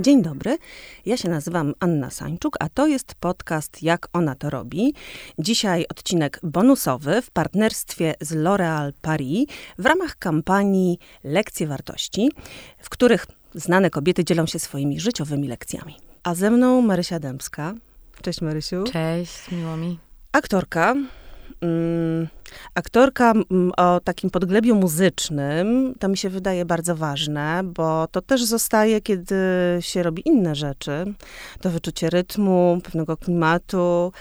Dzień dobry, ja się nazywam Anna Sańczuk, a to jest podcast Jak ona to robi. Dzisiaj odcinek bonusowy w partnerstwie z L'Oréal Paris w ramach kampanii Lekcje Wartości, w których znane kobiety dzielą się swoimi życiowymi lekcjami. A ze mną Marysia Dębska. Cześć Marysiu. Cześć, miło mi. Aktorka, aktorka mm, o takim podglebiu muzycznym, to mi się wydaje bardzo ważne, bo to też zostaje, kiedy się robi inne rzeczy. To wyczucie rytmu, pewnego klimatu,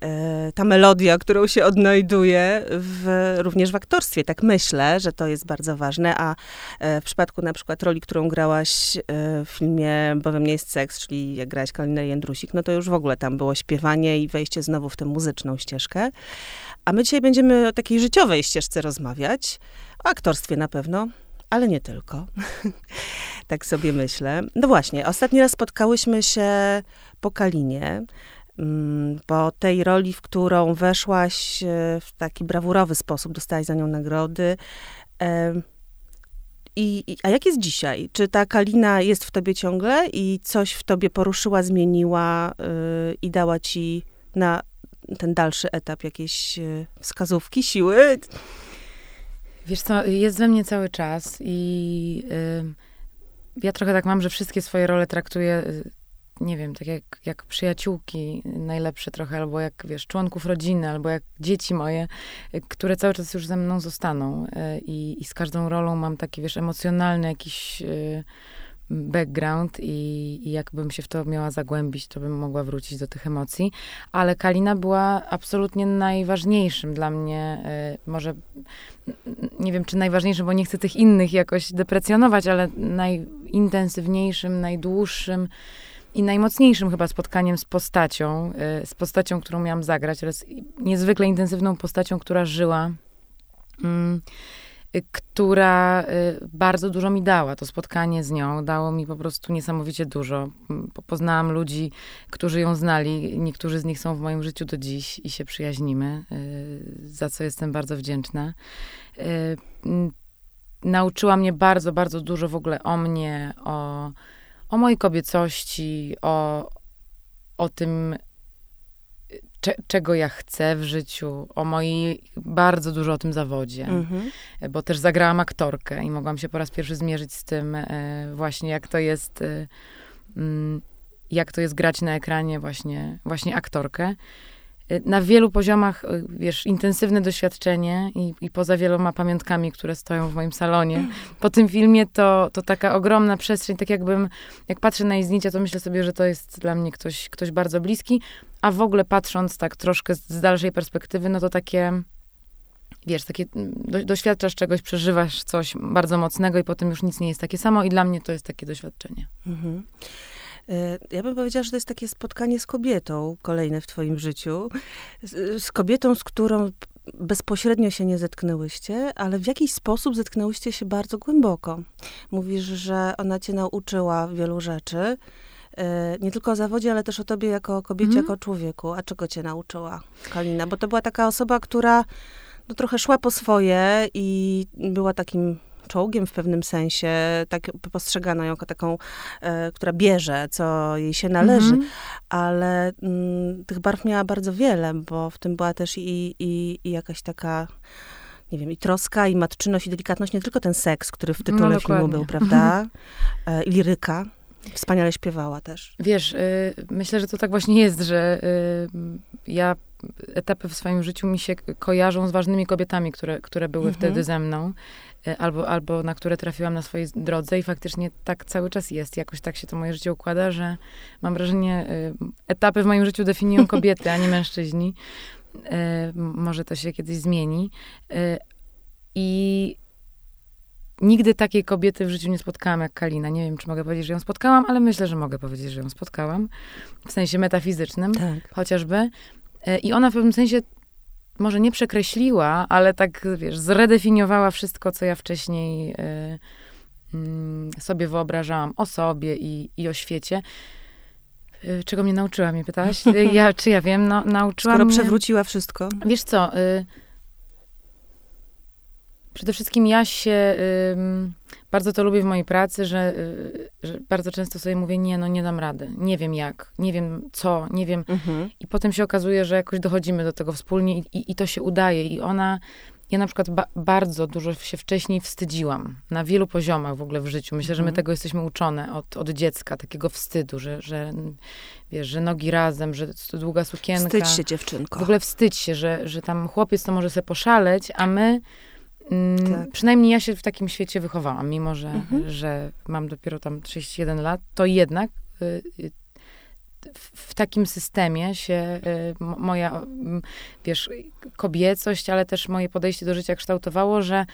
e, ta melodia, którą się odnajduje w, również w aktorstwie. Tak myślę, że to jest bardzo ważne, a e, w przypadku na przykład roli, którą grałaś e, w filmie Bo we mnie jest seks, czyli jak grałaś Kalinę Jędrusik, no to już w ogóle tam było śpiewanie i wejście znowu w tę muzyczną ścieżkę. A my dzisiaj będziemy o takiej życiowej ścieżce rozmawiać, o aktorstwie na pewno, ale nie tylko. tak sobie myślę. No właśnie, ostatni raz spotkałyśmy się po Kalinie, mm, po tej roli, w którą weszłaś e, w taki brawurowy sposób, dostałaś za nią nagrody. I, a jak jest dzisiaj? Czy ta Kalina jest w tobie ciągle i coś w tobie poruszyła, zmieniła yy, i dała ci na ten dalszy etap, jakieś e, wskazówki, siły? Wiesz co, jest we mnie cały czas i ja trochę tak mam, że wszystkie swoje role traktuję, y, nie wiem, tak jak, jak przyjaciółki najlepsze trochę, albo jak, wiesz, członków rodziny, albo jak dzieci moje, y, które cały czas już ze mną zostaną. I, i z każdą rolą mam taki, wiesz, emocjonalny jakiś background i, i jakbym się w to miała zagłębić, to bym mogła wrócić do tych emocji. Ale Kalina była absolutnie najważniejszym dla mnie, y, może nie wiem, czy najważniejszym, bo nie chcę tych innych jakoś deprecjonować, ale najintensywniejszym, najdłuższym i najmocniejszym chyba spotkaniem z postacią, y, z postacią, którą miałam zagrać, ale z niezwykle intensywną postacią, która żyła. Mm, która y, bardzo dużo mi dała. To spotkanie z nią dało mi po prostu niesamowicie dużo. Poznałam ludzi, którzy ją znali. Niektórzy z nich są w moim życiu do dziś i się przyjaźnimy, y, za co jestem bardzo wdzięczna. Nauczyła mnie bardzo, bardzo dużo w ogóle o mnie, o, o mojej kobiecości, o, o tym, czego ja chcę w życiu, o mojej, bardzo dużo o tym zawodzie, mhm. bo też zagrałam aktorkę i mogłam się po raz pierwszy zmierzyć z tym e, właśnie, jak to jest, e, mm, jak to jest grać na ekranie właśnie, właśnie aktorkę. Y, na wielu poziomach, y, wiesz, intensywne doświadczenie i, i, poza wieloma pamiątkami, które stoją w moim salonie. Po tym filmie to, to taka ogromna przestrzeń, tak jakbym, jak patrzę na jej zdjęcia, to myślę sobie, że to jest dla mnie ktoś, ktoś bardzo bliski, a w ogóle patrząc tak troszkę z, z dalszej perspektywy, no to takie, wiesz, takie, mm, do, doświadczasz czegoś, przeżywasz coś bardzo mocnego i potem już nic nie jest takie samo i dla mnie to jest takie doświadczenie. Mhm. E, ja bym powiedziała, że to jest takie spotkanie z kobietą, kolejne w twoim życiu. Z, z kobietą, z którą bezpośrednio się nie zetknęłyście, ale w jakiś sposób zetknęłyście się bardzo głęboko. Mówisz, że ona cię nauczyła wielu rzeczy. E, nie tylko o zawodzie, ale też o tobie jako kobiecie, mm. jako człowieku. A czego cię nauczyła Kalina? Bo to była taka osoba, która no, trochę szła po swoje i była takim czołgiem w pewnym sensie, tak postrzegano ją jako taką, e, która bierze, co jej się należy, mm -hmm. ale mm, tych barw miała bardzo wiele, bo w tym była też i, i, i jakaś taka nie wiem, i troska, i matczyność, i delikatność, nie tylko ten seks, który w tytule no, filmu był, prawda? E, I liryka. Wspaniale śpiewała też. Wiesz, y, myślę, że to tak właśnie jest, że y, ja etapy w swoim życiu mi się kojarzą z ważnymi kobietami, które, które były mhm. wtedy ze mną. E, albo, albo na które trafiłam na swojej drodze i faktycznie tak cały czas jest. Jakoś tak się to moje życie układa, że mam wrażenie, e, etapy w moim życiu definiują kobiety, a nie mężczyźni. E, może to się kiedyś zmieni. I nigdy takiej kobiety w życiu nie spotkałam jak Kalina. Nie wiem, czy mogę powiedzieć, że ją spotkałam, ale myślę, że mogę powiedzieć, że ją spotkałam. W sensie metafizycznym tak. chociażby. I ona w pewnym sensie może nie przekreśliła, ale tak, wiesz, zredefiniowała wszystko, co ja wcześniej y, y, sobie wyobrażałam o sobie i, i o świecie. Y, czego mnie nauczyła, mnie pytałaś? Y, ja, czy ja wiem? No, nauczyła Skoro mnie... przewróciła wszystko. Wiesz co, y, Przede wszystkim ja się bardzo to lubię w mojej pracy, że, y, że, bardzo często sobie mówię, nie, no nie dam rady, nie wiem jak, nie wiem co, nie wiem. Mhm. I potem się okazuje, że jakoś dochodzimy do tego wspólnie i, i, i to się udaje. I ona, ja na przykład ba bardzo dużo się wcześniej wstydziłam, na wielu poziomach w ogóle w życiu. Myślę, że my mhm. tego jesteśmy uczone od, od dziecka, takiego wstydu, że, że wiesz, że nogi razem, że długa sukienka. Wstydź się dziewczynko. W ogóle wstydź się, że, że tam chłopiec to może sobie poszaleć, a my tak. Przynajmniej ja się w takim świecie wychowałam, mimo że, mhm. że mam dopiero tam 31 lat, to jednak y, y, w takim systemie się y, moja, wiesz, kobiecość, ale też moje podejście do życia kształtowało, że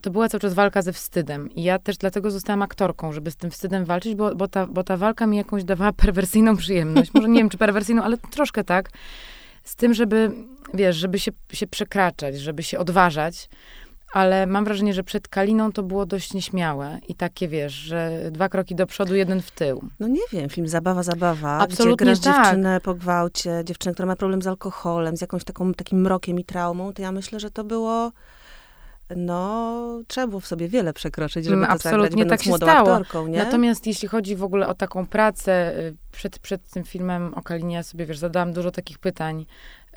to była cały czas walka ze wstydem. I ja też dlatego zostałam aktorką, żeby z tym wstydem walczyć, bo, bo, ta, bo ta walka mi jakąś dawała perwersyjną przyjemność. Może nie wiem, czy perwersyjną, ale troszkę tak. Z tym, żeby, wiesz, żeby się, się przekraczać, żeby się odważać ale mam wrażenie, że przed Kaliną to było dość nieśmiałe i takie, wiesz, że dwa kroki do przodu, jeden w tył. No nie wiem, film Zabawa, Zabawa, Absolutnie gdzie grasz tak. dziewczynę po gwałcie, dziewczynę, która ma problem z alkoholem, z jakąś taką, takim mrokiem i traumą, to ja myślę, że to było no, trzeba było w sobie wiele przekroczyć, żeby Absolutnie to zagrać, tak się stało. Aktorką? Natomiast jeśli chodzi w ogóle o taką pracę, y, przed, przed tym filmem o Kalinie ja sobie, wiesz, zadałam dużo takich pytań,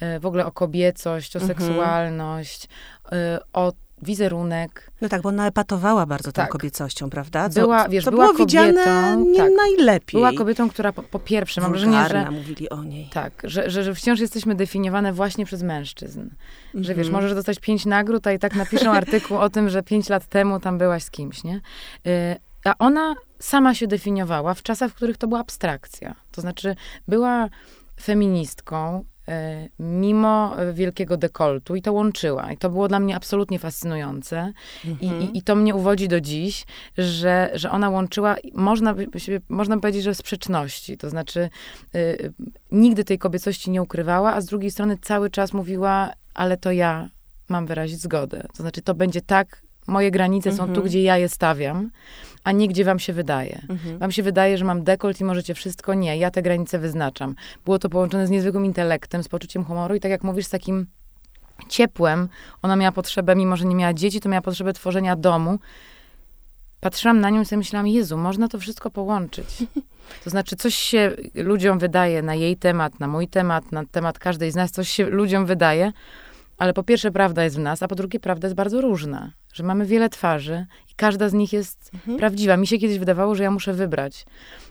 y, w ogóle o kobiecość, o mhm. seksualność, y, o wizerunek. No tak, bo ona epatowała bardzo tak. tą kobiecością, prawda? Co, była, wiesz, to była było kobietą, nie tak. najlepiej. Była kobietą, która po, po pierwsze, mam wrażenie, że... mówili o niej. Tak, że, że, że wciąż jesteśmy definiowane właśnie przez mężczyzn. Mm -hmm. Że wiesz, mhm. możesz dostać pięć nagród, a i tak napiszą artykuł o tym, że pięć lat temu tam byłaś z kimś, nie? Y, a ona sama się definiowała w czasach, w których to była abstrakcja. To znaczy, była feministką, mimo wielkiego dekoltu i to łączyła. I to było dla mnie absolutnie fascynujące. Mhm. I, I, to mnie uwodzi do dziś, że, że ona łączyła, można, można powiedzieć, że sprzeczności. To znaczy, y, nigdy tej kobiecości nie ukrywała, a z drugiej strony cały czas mówiła, ale to ja mam wyrazić zgodę. To znaczy, to będzie tak, moje granice mhm. są tu, mhm. gdzie ja je stawiam a nie gdzie wam się wydaje. Mhm. Wam się wydaje, że mam dekolt i możecie wszystko. Nie, ja te granice wyznaczam. Było to połączone z niezwykłym intelektem, z poczuciem humoru i tak jak mówisz, z takim ciepłem. Ona miała potrzebę, mimo że nie miała dzieci, to miała potrzebę tworzenia domu. Patrzyłam na nią i sobie myślałam, Jezu, można to wszystko połączyć. To znaczy, coś się ludziom wydaje na jej temat, na mój temat, na temat każdej z nas, coś się ludziom wydaje, ale po pierwsze prawda jest w nas, a po drugie prawda jest bardzo różna. Że mamy wiele twarzy każda z nich jest mhm. prawdziwa. Mi się kiedyś wydawało, że ja muszę wybrać.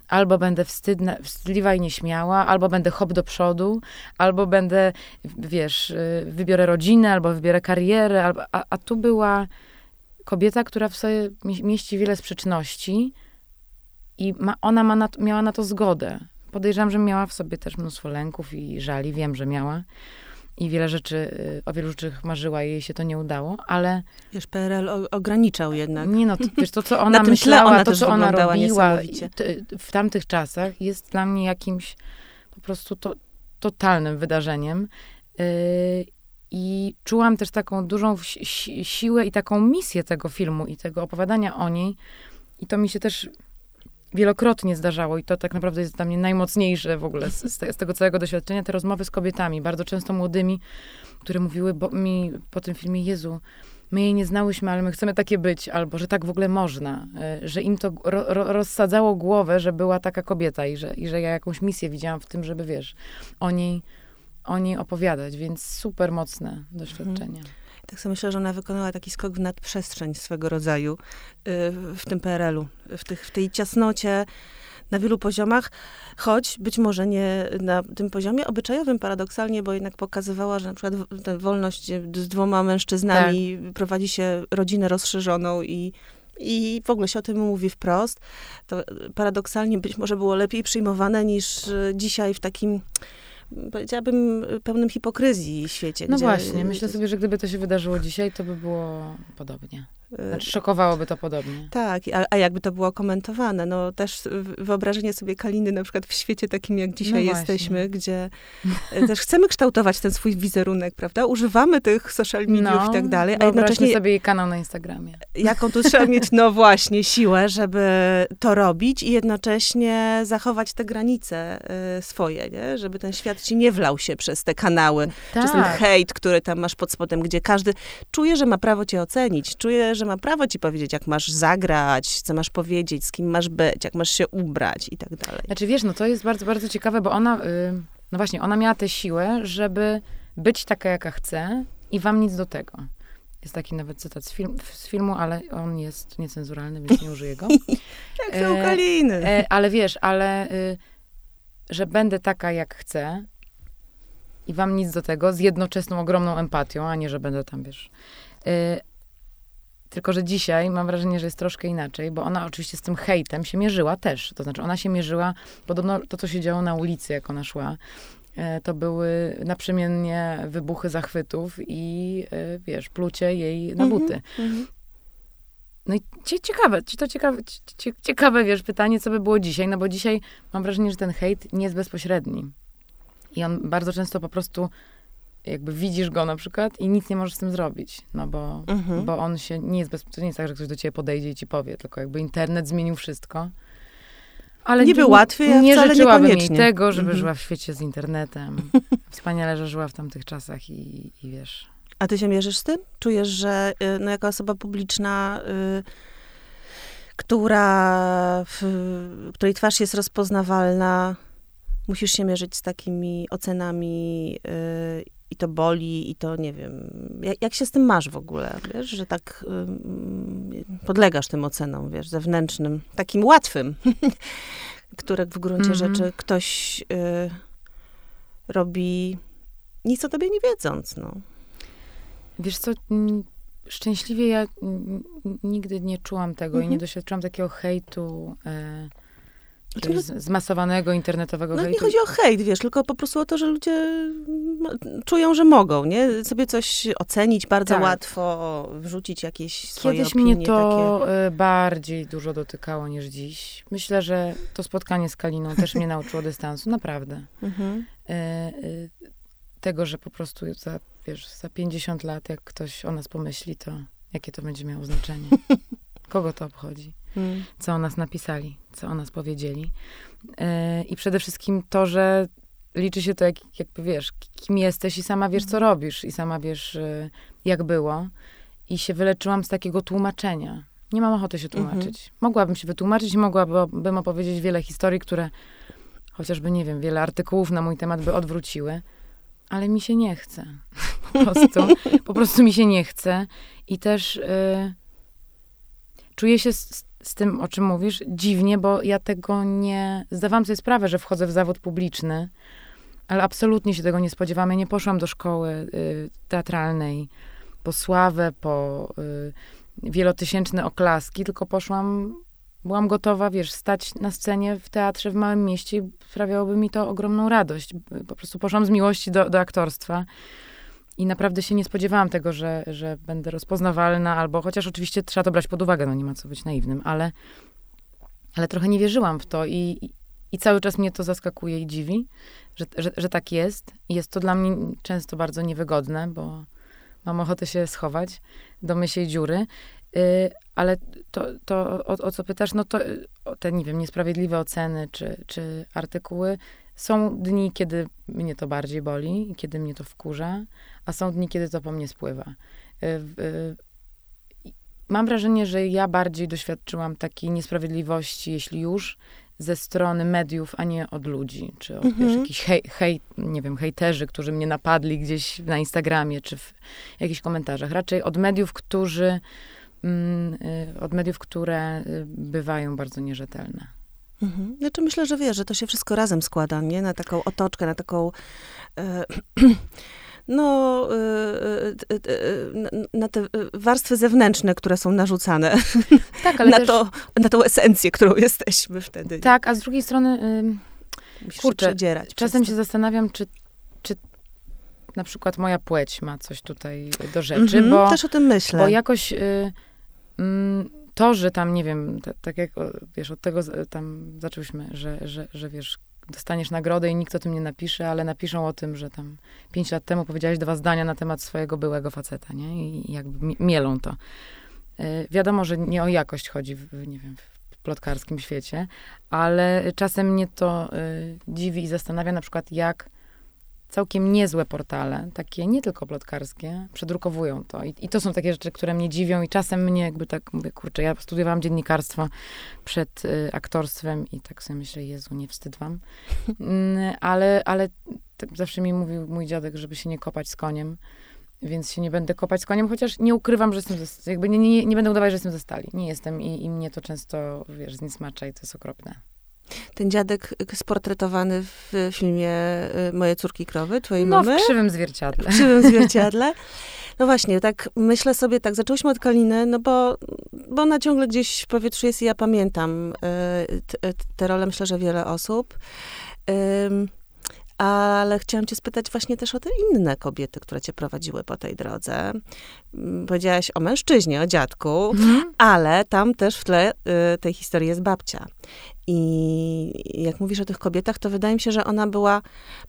Albo będę wstydna, wstydliwa i nieśmiała, albo będę hop do przodu, albo będę, wiesz, y, wybiorę rodzinę, albo wybiorę karierę. Albo, a, a tu była kobieta, która w sobie mieści wiele sprzeczności i ma, ona ma na, miała na to zgodę. Podejrzewam, że miała w sobie też mnóstwo lęków i żali. Wiem, że miała i wiele rzeczy, y, o wielu rzeczach marzyła i jej się to nie udało, ale... Wiesz, PRL ograniczał jednak. Nie no, to, wiesz, to co ona myślała, ona to co ona robiła w tamtych czasach jest dla mnie jakimś po prostu to, totalnym wydarzeniem. Yy, I czułam też taką dużą si siłę i taką misję tego filmu i tego opowiadania o niej. I to mi się też wielokrotnie zdarzało i to tak naprawdę jest dla mnie najmocniejsze w ogóle z, z, tego całego doświadczenia, te rozmowy z kobietami, bardzo często młodymi, które mówiły bo, mi po tym filmie, Jezu, my jej nie znałyśmy, ale my chcemy takie być, albo że tak w ogóle można, e, że im to ro, ro, rozsadzało głowę, że była taka kobieta i że, i że ja jakąś misję widziałam w tym, żeby, wiesz, o niej, o niej opowiadać, więc super mocne doświadczenie. Mhm. Tak sobie myślę, że ona wykonała taki skok w nadprzestrzeń swego rodzaju y, w tym PRL-u, w, tych, w tej ciasnocie na wielu poziomach, choć być może nie na tym poziomie obyczajowym paradoksalnie, bo jednak pokazywała, że na przykład wolność z dwoma mężczyznami tak. prowadzi się rodzinę rozszerzoną i i w ogóle się o tym mówi wprost, to paradoksalnie być może było lepiej przyjmowane niż dzisiaj w takim powiedziałabym, pełnym hipokryzji świecie. No właśnie, myślę sobie, że gdyby to się wydarzyło dzisiaj, to by było podobnie. Znaczy, szokowałoby to podobnie. Tak, a, a jakby to było komentowane? No też wyobrażenie sobie Kaliny na przykład w świecie takim, jak dzisiaj no jesteśmy, gdzie e, też chcemy kształtować ten swój wizerunek, prawda? Używamy tych social mediów no, i tak dalej. A jednocześnie sobie jej kanał na Instagramie. Jaką tu trzeba mieć, no właśnie, siłę, żeby to robić i jednocześnie zachować te granice y, swoje, nie? Żeby ten świat ci nie wlał się przez te kanały, tak. przez ten tak. hejt, który tam masz pod spodem, gdzie każdy czuje, że ma prawo cię ocenić, czuje, że ma prawo ci powiedzieć, jak masz zagrać, co masz powiedzieć, z kim masz być, jak masz się ubrać i tak dalej. Znaczy wiesz, no to jest bardzo, bardzo ciekawe, bo ona, yy, no właśnie, ona miała tę siłę, żeby być taka, jaka chce i wam nic do tego. Jest taki nawet cytat z, film, z filmu, ale on jest niecenzuralny, więc nie użyję go. jak są kaliny. E, ale wiesz, ale y, że będę taka, jak chcę i wam nic do tego, z jednoczesną ogromną empatią, a nie, że będę tam, wiesz... Y, tylko, że dzisiaj mam wrażenie, że jest troszkę inaczej, bo ona oczywiście z tym hejtem się mierzyła też. To znaczy, ona się mierzyła, podobno to, co się działo na ulicy, jak ona szła, e, to były naprzemiennie wybuchy zachwytów i, e, wiesz, plucie jej na mhm, buty. Mm-hmm. No i ciekawe, czy to ciekawe, ciekawe, wiesz, pytanie, co by było dzisiaj, no bo dzisiaj mam wrażenie, że ten hejt nie jest bezpośredni. I on bardzo często po prostu jakby widzisz go na przykład i nic nie możesz z tym zrobić, no bo, mhm. bo on się nie jest bez, to nie jest tak, że ktoś do ciebie podejdzie i ci powie, tylko jakby internet zmienił wszystko. Ale Niby nie, łatwiej, a nie życzyłabym jej tego, żeby mhm. żyła w świecie z internetem. Wspaniale, że żyła w tamtych czasach i, i wiesz. A ty się mierzysz z tym? Czujesz, że y, no, jako osoba publiczna, y, która, w, której twarz jest rozpoznawalna, musisz się mierzyć z takimi ocenami y, i to boli, i to nie wiem. Jak, jak, się z tym masz w ogóle, wiesz, że tak podlegasz tym ocenom, wiesz, zewnętrznym, takim łatwym, które w gruncie mm -hmm. rzeczy ktoś y, robi nic o tobie nie wiedząc, no. Wiesz co, szczęśliwie ja nigdy nie czułam tego mm -hmm. i nie mhm. doświadczyłam takiego hejtu. Y znaczy, zmasowanego internetowego no, hejtu. Nie chodzi o hejt, wiesz, tylko po prostu o to, że ludzie czują, że mogą, nie? Sobie coś ocenić bardzo tak. łatwo, wrzucić jakieś swoje Kiedyś opinie mnie to takie. bardziej dużo dotykało niż dziś. Myślę, że to spotkanie z Kaliną też mnie nauczyło dystansu, naprawdę. Mhm. E, e, tego, że po prostu za, wiesz, za 50 lat, jak ktoś o nas pomyśli, to jakie to będzie miało znaczenie. Kogo to obchodzi? Hmm. Co o nas napisali, co o nas powiedzieli. Yy, I przede wszystkim to, że liczy się to, jak, jakby wiesz, kim jesteś i sama wiesz, co robisz, i sama wiesz, yy, jak było. I się wyleczyłam z takiego tłumaczenia. Nie mam ochoty się tłumaczyć. Mhm. Mogłabym się wytłumaczyć i mogłabym opowiedzieć wiele historii, które chociażby, nie wiem, wiele artykułów na mój temat by odwróciły, ale mi się nie chce. Po prostu. po prostu mi się nie chce. I też... Yy, czuję się z, z, tym, o czym mówisz, dziwnie, bo ja tego nie. Zdawałam sobie sprawę, że wchodzę w zawód publiczny, ale absolutnie się tego nie spodziewałam. Ja nie poszłam do szkoły y, teatralnej po sławę, po y, wielotysięczne oklaski, tylko poszłam. Byłam gotowa, wiesz, stać na scenie w teatrze w małym mieście i sprawiałoby mi to ogromną radość. Po prostu poszłam z miłości do, do aktorstwa. I naprawdę się nie spodziewałam tego, że, że będę rozpoznawalna, albo chociaż oczywiście trzeba to brać pod uwagę, no nie ma co być naiwnym, ale, ale trochę nie wierzyłam w to i, i cały czas mnie to zaskakuje i dziwi, że, że, że tak jest. I jest to dla mnie często bardzo niewygodne, bo mam ochotę się schować do mysiej dziury. Yy, ale to, to o, o, co pytasz, no to te, nie wiem, niesprawiedliwe oceny czy, czy artykuły są dni, kiedy mnie to bardziej boli, kiedy mnie to wkurza, a są dni, kiedy to po mnie spływa. Y, y, mam wrażenie, że ja bardziej doświadczyłam takiej niesprawiedliwości, jeśli już, ze strony mediów, a nie od ludzi, czy od mhm. wiesz, jakichś hej, hej, nie wiem, hejterzy, którzy mnie napadli gdzieś na Instagramie, czy w jakichś komentarzach. Raczej od mediów, którzy, mm, y, od mediów, które bywają bardzo nierzetelne. Mhm. Znaczy myślę, że wiesz, że to się wszystko razem składa, nie? Na taką otoczkę, na taką... E, no, e, e, na te warstwy zewnętrzne, które są narzucane. Tak, ale na, też... to, na tą esencję, którą jesteśmy wtedy. Tak, a z drugiej strony, Musisz kurczę, się czasem się zastanawiam, czy, czy na przykład moja płeć ma coś tutaj do rzeczy, -hmm, bo... Też o tym myślę. Bo jakoś... Y, mm, to, że tam, nie wiem, tak jak, wiesz, od tego tam zaczęłyśmy, że, że, że wiesz, dostaniesz nagrodę i nikt o tym nie napisze, ale napiszą o tym, że tam pięć lat temu powiedziałeś dwa zdania na temat swojego byłego faceta, nie? I jakby mi- mielą to. Y, wiadomo, że nie o jakość chodzi, w, w, nie wiem, w plotkarskim świecie, ale czasem mnie to y, dziwi i zastanawia na przykład, jak całkiem niezłe portale, takie nie tylko plotkarskie, przedrukowują to. I, I to są takie rzeczy, które mnie dziwią i czasem mnie jakby tak mówię, kurczę, ja studiowałam dziennikarstwo przed y, aktorstwem i tak sobie myślę, Jezu, nie wstyd wam. Mm, ale, ale tak zawsze mi mówił mój dziadek, żeby się nie kopać z koniem, więc się nie będę kopać z koniem, chociaż nie ukrywam, że jestem, ze, jakby nie, nie, nie będę udawać, że jestem ze stali. Nie jestem i, i mnie to często, wiesz, zniesmacza i to jest okropne. Ten dziadek sportretowany w filmie y, Moje córki krowy, twojej No, mamy. w krzywym zwierciadle. w krzywym zwierciadle. No właśnie, tak myślę sobie, tak zaczęłyśmy od Kaliny, no bo, bo ona ciągle gdzieś w powietrzu jest i ja pamiętam y, t- te role, myślę, że wiele osób. Ale chciałam cię spytać właśnie też o te inne kobiety, które cię prowadziły po tej drodze. Mm, Powiedziałaś o mężczyźnie, o dziadku, Mhm. ale tam też w tle y, tej historii jest babcia. I jak mówisz o tych kobietach, to wydaje mi się, że ona była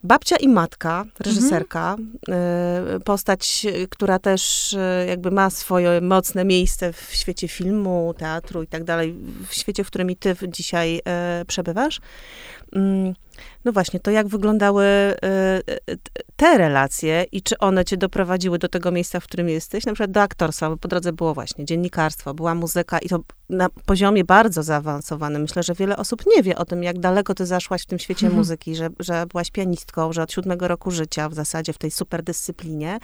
babcia i matka, reżyserka, y, postać, która też y, jakby ma swoje mocne miejsce w świecie filmu, teatru i tak dalej, w świecie, w którym i ty dzisiaj y, przebywasz. Mm, No właśnie, to jak wyglądały y, y, t- te relacje i czy one cię doprowadziły do tego miejsca, w którym jesteś, na przykład do aktorstwa, bo po drodze było właśnie dziennikarstwo, była muzyka i to na poziomie bardzo zaawansowanym. Myślę, że wiele osób nie wie o tym, jak daleko ty zaszłaś w tym świecie Mhm. muzyki, że, że byłaś pianistką, że od siódmego roku życia w zasadzie w tej super dyscyplinie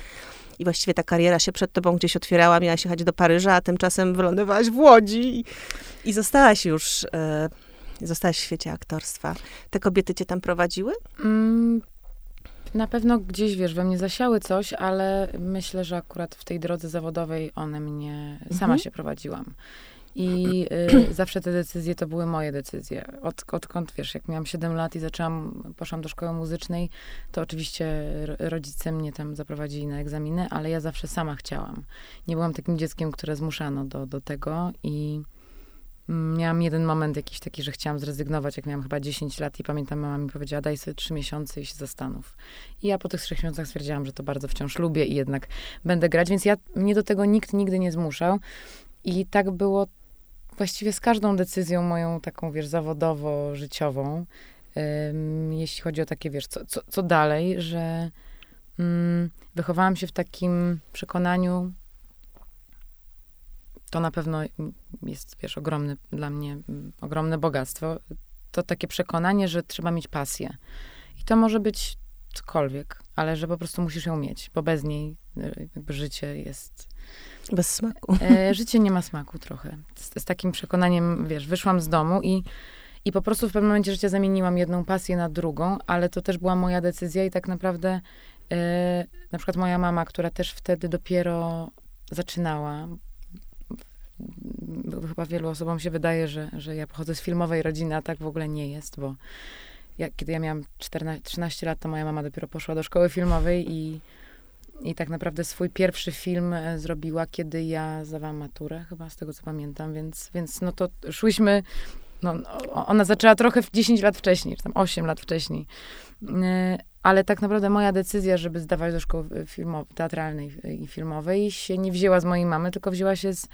i właściwie ta kariera się przed tobą gdzieś otwierała, miałaś jechać do Paryża, a tymczasem wylądowałaś w Łodzi i, i zostałaś już, e, zostałaś w świecie aktorstwa. Te kobiety cię tam prowadziły? Mm, Na pewno gdzieś, wiesz, we mnie zasiały coś, ale myślę, że akurat w tej drodze zawodowej one mnie, sama Mhm. się prowadziłam. I y, zawsze te decyzje to były moje decyzje. Od, odkąd, wiesz, jak miałam 7 lat i zaczęłam, poszłam do szkoły muzycznej, to oczywiście ro- rodzice mnie tam zaprowadzili na egzaminy, ale ja zawsze sama chciałam. Nie byłam takim dzieckiem, które zmuszano do, do tego i miałam jeden moment jakiś taki, że chciałam zrezygnować, jak miałam chyba 10 lat i pamiętam, mama mi powiedziała, daj sobie 3 miesiące i się zastanów. I ja po tych 3 miesiącach stwierdziłam, że to bardzo wciąż lubię i jednak będę grać, więc ja, mnie do tego nikt nigdy nie zmuszał. I tak było właściwie z każdą decyzją moją taką, wiesz, zawodowo-życiową. Ym, jeśli chodzi o takie, wiesz, co, co, co dalej, że mm, wychowałam się w takim przekonaniu, to na pewno jest, wiesz, ogromny dla mnie, ogromne bogactwo. To takie przekonanie, że trzeba mieć pasję. I to może być cokolwiek, ale że po prostu musisz ją mieć, bo bez niej y, jakby życie jest Bez smaku. E, życie nie ma smaku trochę. Z, z takim przekonaniem, wiesz, wyszłam z domu i, i po prostu w pewnym momencie życia zamieniłam jedną pasję na drugą, ale to też była moja decyzja i tak naprawdę e, na przykład moja mama, która też wtedy dopiero zaczynała, chyba wielu osobom się wydaje, że, że ja pochodzę z filmowej rodziny, a tak w ogóle nie jest, bo kiedy ja miałam 14, 13 lat, to moja mama dopiero poszła do szkoły filmowej i i tak naprawdę swój pierwszy film e, zrobiła, kiedy ja zdawałam maturę, chyba z tego co pamiętam, więc, więc no to szłyśmy, no, ona zaczęła trochę w 10 lat wcześniej, czy tam 8 lat wcześniej. Ale tak naprawdę moja decyzja, żeby zdawać do szkoły filmo- teatralnej i filmowej się nie wzięła z mojej mamy, tylko wzięła się z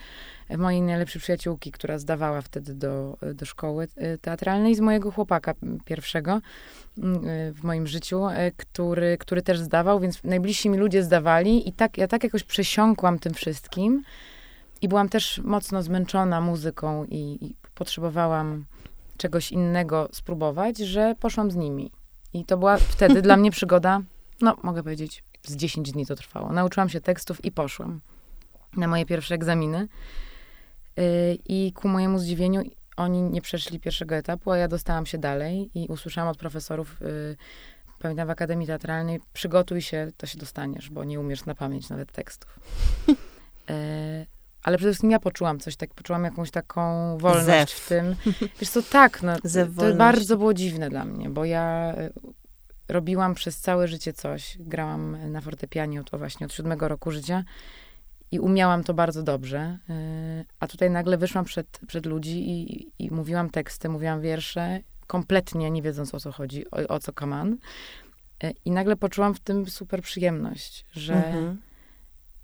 mojej najlepszej przyjaciółki, która zdawała wtedy do, do szkoły teatralnej, z mojego chłopaka m, pierwszego m, e, w moim życiu, który, który też zdawał, więc najbliżsi mi ludzie zdawali i tak, ja tak jakoś przesiąkłam tym wszystkim i byłam też mocno zmęczona muzyką i, i potrzebowałam czegoś innego spróbować, że poszłam z nimi. I to była wtedy dla mnie przygoda, no mogę powiedzieć, z 10 dni to trwało. Nauczyłam się tekstów i poszłam na moje pierwsze egzaminy. Yy, I ku mojemu zdziwieniu oni nie przeszli pierwszego etapu, a ja dostałam się dalej i usłyszałam od profesorów, yy, pamiętam w Akademii Teatralnej, przygotuj się, to się dostaniesz, bo nie umiesz na pamięć nawet tekstów. Yy, ale przede wszystkim ja poczułam coś, tak, poczułam jakąś taką wolność Zew. w tym. Wiesz co, tak, no, Zew to bardzo było dziwne dla mnie, bo ja y, robiłam przez całe życie coś. Grałam na fortepianie od, właśnie od siódmego roku życia i umiałam to bardzo dobrze. Y, a tutaj nagle wyszłam przed, przed ludzi i, i mówiłam teksty, mówiłam wiersze, kompletnie nie wiedząc o co chodzi, o, o co kaman. Y, I nagle poczułam w tym super przyjemność, że, mhm.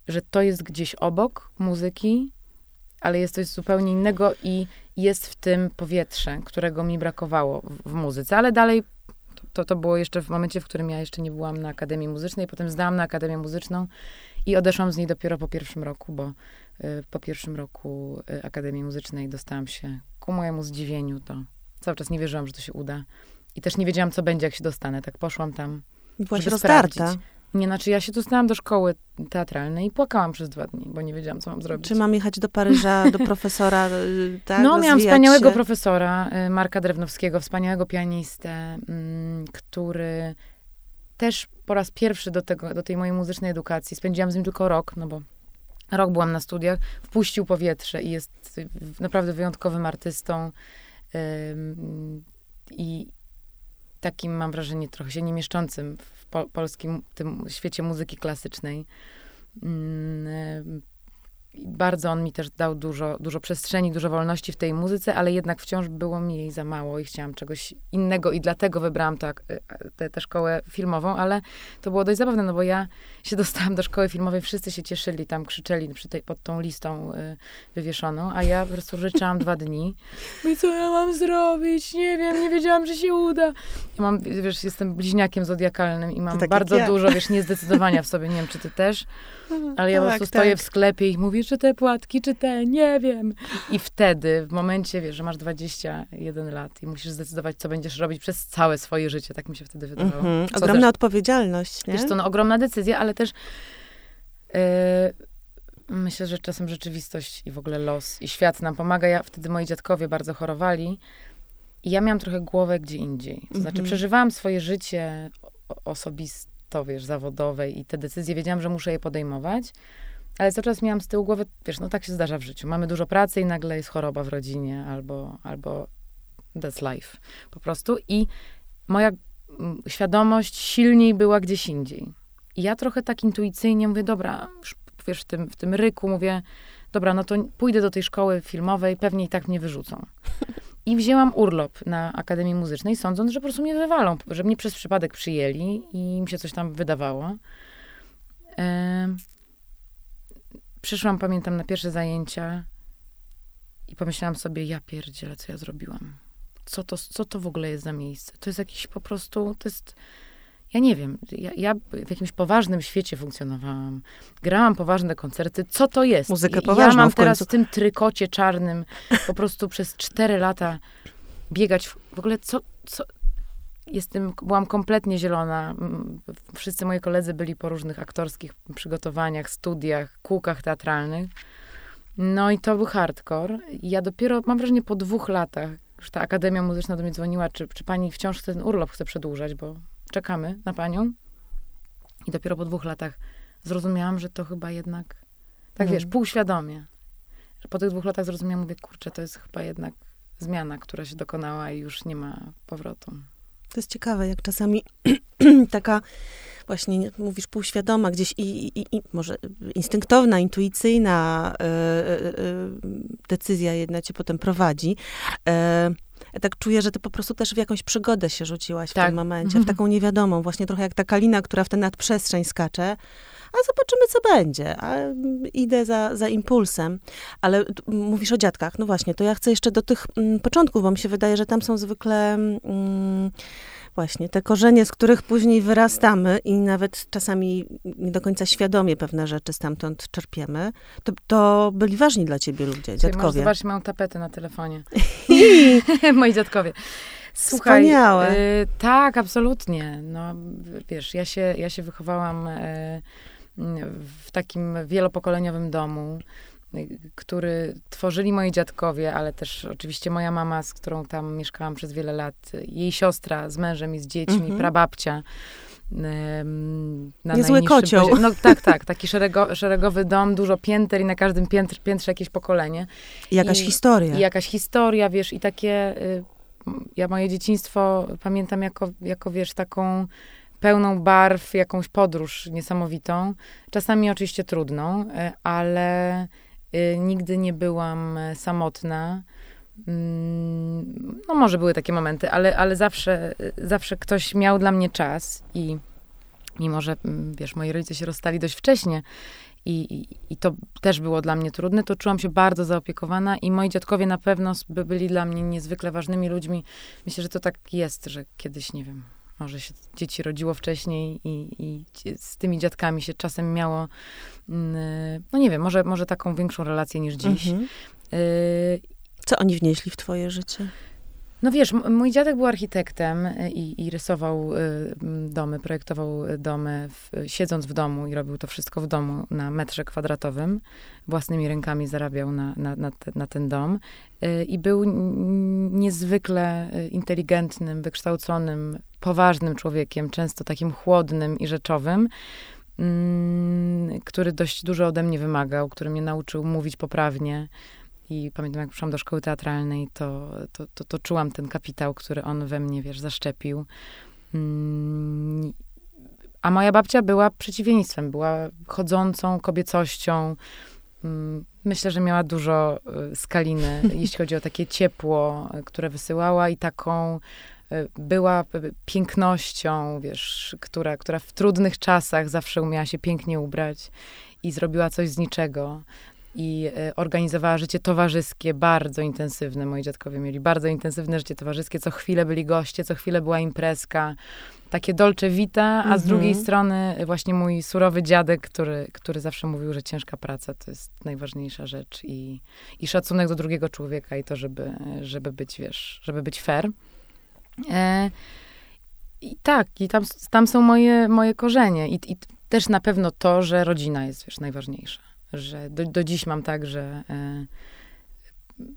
Że to jest gdzieś obok muzyki, ale jest coś zupełnie innego i jest w tym powietrze, którego mi brakowało w, w muzyce. Ale dalej to, to było jeszcze w momencie, w którym ja jeszcze nie byłam na Akademii Muzycznej, potem zdałam na Akademię Muzyczną i odeszłam z niej dopiero po pierwszym roku, bo y, po pierwszym roku y, Akademii Muzycznej dostałam się ku mojemu zdziwieniu, to cały czas nie wierzyłam, że to się uda. I też nie wiedziałam, co będzie, jak się dostanę. Tak poszłam tam, Byłaś żeby rozdarta. sprawdzić. Nie, znaczy ja się dostałam do szkoły teatralnej i płakałam przez dwa dni, bo nie wiedziałam, co mam zrobić. Czy mam jechać do Paryża, do profesora, y, tak? No, miałam wspaniałego się. profesora, Marka Drewnowskiego, wspaniałego pianistę, mm, który też po raz pierwszy do, tego, do tej mojej muzycznej edukacji, spędziłam z nim tylko rok, no bo rok byłam na studiach, wpuścił powietrze i jest naprawdę wyjątkowym artystą i takim, mam wrażenie, trochę się nie mieszczącym w po polskim tym świecie muzyki klasycznej bardzo on mi też dał dużo, dużo przestrzeni, dużo wolności w tej muzyce, ale jednak wciąż było mi jej za mało i chciałam czegoś innego i dlatego wybrałam tak, tę szkołę filmową, ale to było dość zabawne, no bo ja się dostałam do szkoły filmowej, wszyscy się cieszyli, tam krzyczeli przy tej, pod tą listą y, wywieszoną, a ja po prostu ryczałam dwa dni. No I co ja mam zrobić? Nie wiem, nie wiedziałam, że się uda. Ja mam, wiesz, jestem bliźniakiem zodiakalnym i mam tak bardzo ja. dużo, wiesz, niezdecydowania w sobie, nie wiem, czy ty też. Ale ja tak, po prostu tak. stoję w sklepie i mówię, czy te płatki, czy te, nie wiem. I wtedy, w momencie, wiesz, że masz 21 lat i musisz zdecydować, co będziesz robić przez całe swoje życie, tak mi się wtedy wydawało. Mhm. Ogromna też, odpowiedzialność, nie? Wiesz, to no, ogromna decyzja, ale też yy, myślę, że czasem rzeczywistość i w ogóle los i świat nam pomaga. Ja, wtedy moi dziadkowie bardzo chorowali i ja miałam trochę głowę gdzie indziej. To znaczy, mhm. przeżywałam swoje życie osobiste to, wiesz, zawodowej i te decyzje, wiedziałam, że muszę je podejmować, ale cały czas miałam z tyłu głowy, wiesz, no tak się zdarza w życiu. Mamy dużo pracy i nagle jest choroba w rodzinie albo, albo that's life po prostu. I moja mm, świadomość silniej była gdzieś indziej. I ja trochę tak intuicyjnie mówię, dobra, wiesz, w tym, w tym ryku mówię, dobra, no to pójdę do tej szkoły filmowej, pewnie i tak mnie wyrzucą. I wzięłam urlop na Akademii Muzycznej, sądząc, że po prostu mnie wywalą, że mnie przez przypadek przyjęli i mi się coś tam wydawało. E, przyszłam, pamiętam, na pierwsze zajęcia i pomyślałam sobie, ja pierdzielę, co ja zrobiłam. Co to, co to w ogóle jest za miejsce? To jest jakiś po prostu, to jest ja nie wiem, ja, ja, w jakimś poważnym świecie funkcjonowałam. Grałam poważne koncerty. Co to jest? Muzykę poważną Ja mam w teraz w tym trykocie czarnym po prostu przez cztery lata biegać. W, w ogóle co, co... Jestem, byłam kompletnie zielona. Wszyscy moi koledzy byli po różnych aktorskich przygotowaniach, studiach, kółkach teatralnych. No i to był hardcore. Ja dopiero, mam wrażenie, po dwóch latach, już ta Akademia Muzyczna do mnie dzwoniła, czy, czy pani wciąż ten urlop chce przedłużać, bo czekamy na panią. I dopiero po dwóch latach zrozumiałam, że to chyba jednak, tak wiesz, mm. półświadomie. Że po tych dwóch latach zrozumiałam, mówię, kurczę, to jest chyba jednak zmiana, która się dokonała i już nie ma powrotu. To jest ciekawe, jak czasami taka właśnie, mówisz, półświadoma, gdzieś i, i, i może instynktowna, intuicyjna y, y, y, decyzja jedna cię potem prowadzi. Ja tak czuję, że ty po prostu też w jakąś przygodę się rzuciłaś tak. w tym momencie, w mhm. taką niewiadomą, właśnie trochę jak ta kalina, która w tę nadprzestrzeń skacze, a zobaczymy, co będzie. A idę za, za impulsem. Ale mówisz o dziadkach, no właśnie, to ja chcę jeszcze do tych mm, początków, bo mi się wydaje, że tam są zwykle... Mm, Właśnie, te korzenie, z których później wyrastamy i nawet czasami nie do końca świadomie pewne rzeczy stamtąd czerpiemy, to, to byli ważni dla ciebie ludzie, dziadkowie. Zobaczcie, mają tapetę na telefonie. Moi dziadkowie. Słuchaj, Wspaniałe. Y, tak, absolutnie. No, wiesz, ja się, ja się wychowałam y, w takim wielopokoleniowym domu który tworzyli moi dziadkowie, ale też oczywiście moja mama, z którą tam mieszkałam przez wiele lat, jej siostra z mężem i z dziećmi, -hmm. prababcia. Na Niezły kocioł. No tak, tak. Taki szerego, szeregowy dom, dużo pięter i na każdym piętrze, piętrze jakieś pokolenie. I jakaś I, historia. I jakaś historia, wiesz, i takie... Y, ja moje dzieciństwo pamiętam jako, jako wiesz, taką pełną barw, jakąś podróż niesamowitą. Czasami oczywiście trudną, e, ale nigdy nie byłam samotna. Mm, no może były takie momenty, ale, ale zawsze, zawsze ktoś miał dla mnie czas i mimo, że mm, wiesz, moi rodzice się rozstali dość wcześnie i, i, i to też było dla mnie trudne, to czułam się bardzo zaopiekowana i moi dziadkowie na pewno by byli dla mnie niezwykle ważnymi ludźmi. Myślę, że to tak jest, że kiedyś, nie wiem, może się dzieci rodziło wcześniej i, i z tymi dziadkami się czasem miało, mm, no nie wiem, może, może taką większą relację niż dziś. Mhm. Y Co oni wnieśli w twoje życie? No wiesz, mój dziadek był architektem e, i, i rysował y, domy, projektował domy, w, siedząc w domu i robił to wszystko w domu na metrze kwadratowym. Własnymi rękami zarabiał na, na, na, te, na ten dom. Y, I był niezwykle inteligentnym, wykształconym, poważnym człowiekiem, często takim chłodnym i rzeczowym. Mm, który dość dużo ode mnie wymagał, który mnie nauczył mówić poprawnie, i pamiętam, jak przyszłam do szkoły teatralnej, to, to, to, to czułam ten kapitał, który on we mnie, wiesz, zaszczepił. Mm, a moja babcia była przeciwieństwem, była chodzącą kobiecością. Mm, myślę, że miała dużo y, skaliny, jeśli chodzi o takie ciepło, które wysyłała i taką była pięknością, wiesz, która, która w trudnych czasach zawsze umiała się pięknie ubrać i zrobiła coś z niczego i e, organizowała życie towarzyskie bardzo intensywne. Moi dziadkowie mieli bardzo intensywne życie towarzyskie. Co chwilę byli goście, co chwilę była imprezka. Takie dolce vita, a mhm. z drugiej strony właśnie mój surowy dziadek, który, który zawsze mówił, że ciężka praca to jest najważniejsza rzecz i, i szacunek do drugiego człowieka i to, żeby, żeby być, wiesz, żeby być fair. E, I tak, i tam, tam są moje, moje korzenie. I, I też na pewno to, że rodzina jest, wiesz, najważniejsza że do, do dziś mam tak, że, e,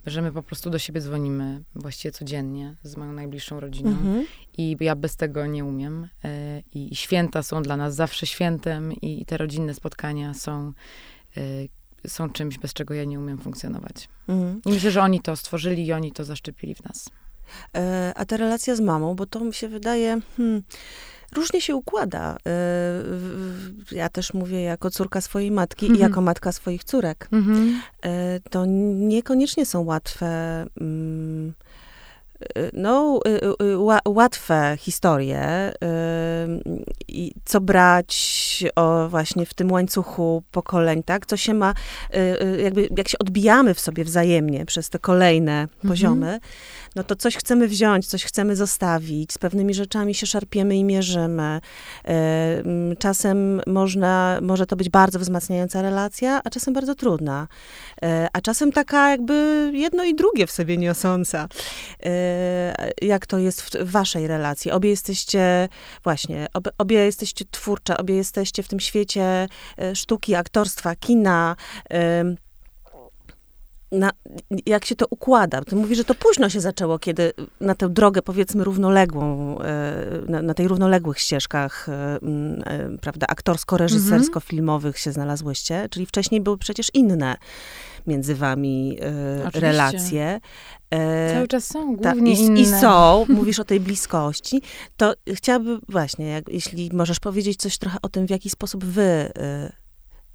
że my po prostu do siebie dzwonimy właściwie codziennie z moją najbliższą rodziną mhm. i ja bez tego nie umiem. E, I święta są dla nas zawsze świętem i te rodzinne spotkania są, są czymś, bez czego ja nie umiem funkcjonować. Mhm. I myślę, że oni to stworzyli i oni to zaszczepili w nas. A ta relacja z mamą, bo to mi się wydaje... Hmm, różnie się układa. Y, ja też mówię jako córka swojej matki mhm. i jako matka swoich córek. Mhm. Y, to niekoniecznie są łatwe mm, no, łatwe historie i co brać o właśnie w tym łańcuchu pokoleń, tak? Co się ma, jakby jak się odbijamy w sobie wzajemnie przez te kolejne mhm. poziomy, no to coś chcemy wziąć, coś chcemy zostawić, z pewnymi rzeczami się szarpiemy i mierzymy. E, czasem można, może to być bardzo wzmacniająca relacja, a czasem bardzo trudna. A czasem taka jakby jedno i drugie w sobie niosąca. E, jak to jest w waszej relacji? Obie jesteście, właśnie, obie, obie jesteście twórcze, obie jesteście w tym świecie sztuki, aktorstwa, kina, na, jak się to układa? Ty mówisz, że to późno się zaczęło, kiedy na tę drogę, powiedzmy, równoległą, e, na, na tej równoległych ścieżkach, e, e, prawda, aktorsko-reżysersko-filmowych się znalazłyście, czyli wcześniej były przecież inne między wami Oczywiście. relacje. Cały czas są, głównie Ta, i, inne. I są, mówisz o tej bliskości, to chciałabym właśnie, jak, jeśli możesz powiedzieć coś trochę o tym, w jaki sposób wy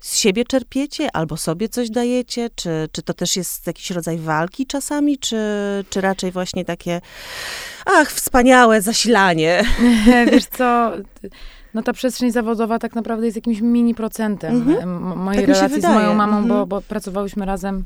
z siebie czerpiecie, albo sobie coś dajecie? Czy, czy to też jest jakiś rodzaj walki czasami, czy, czy raczej właśnie takie, ach, wspaniałe zasilanie? Wiesz co, no ta przestrzeń zawodowa tak naprawdę jest jakimś mini procentem mhm. mojej tak relacji z moją mamą, mhm. bo, bo pracowałyśmy razem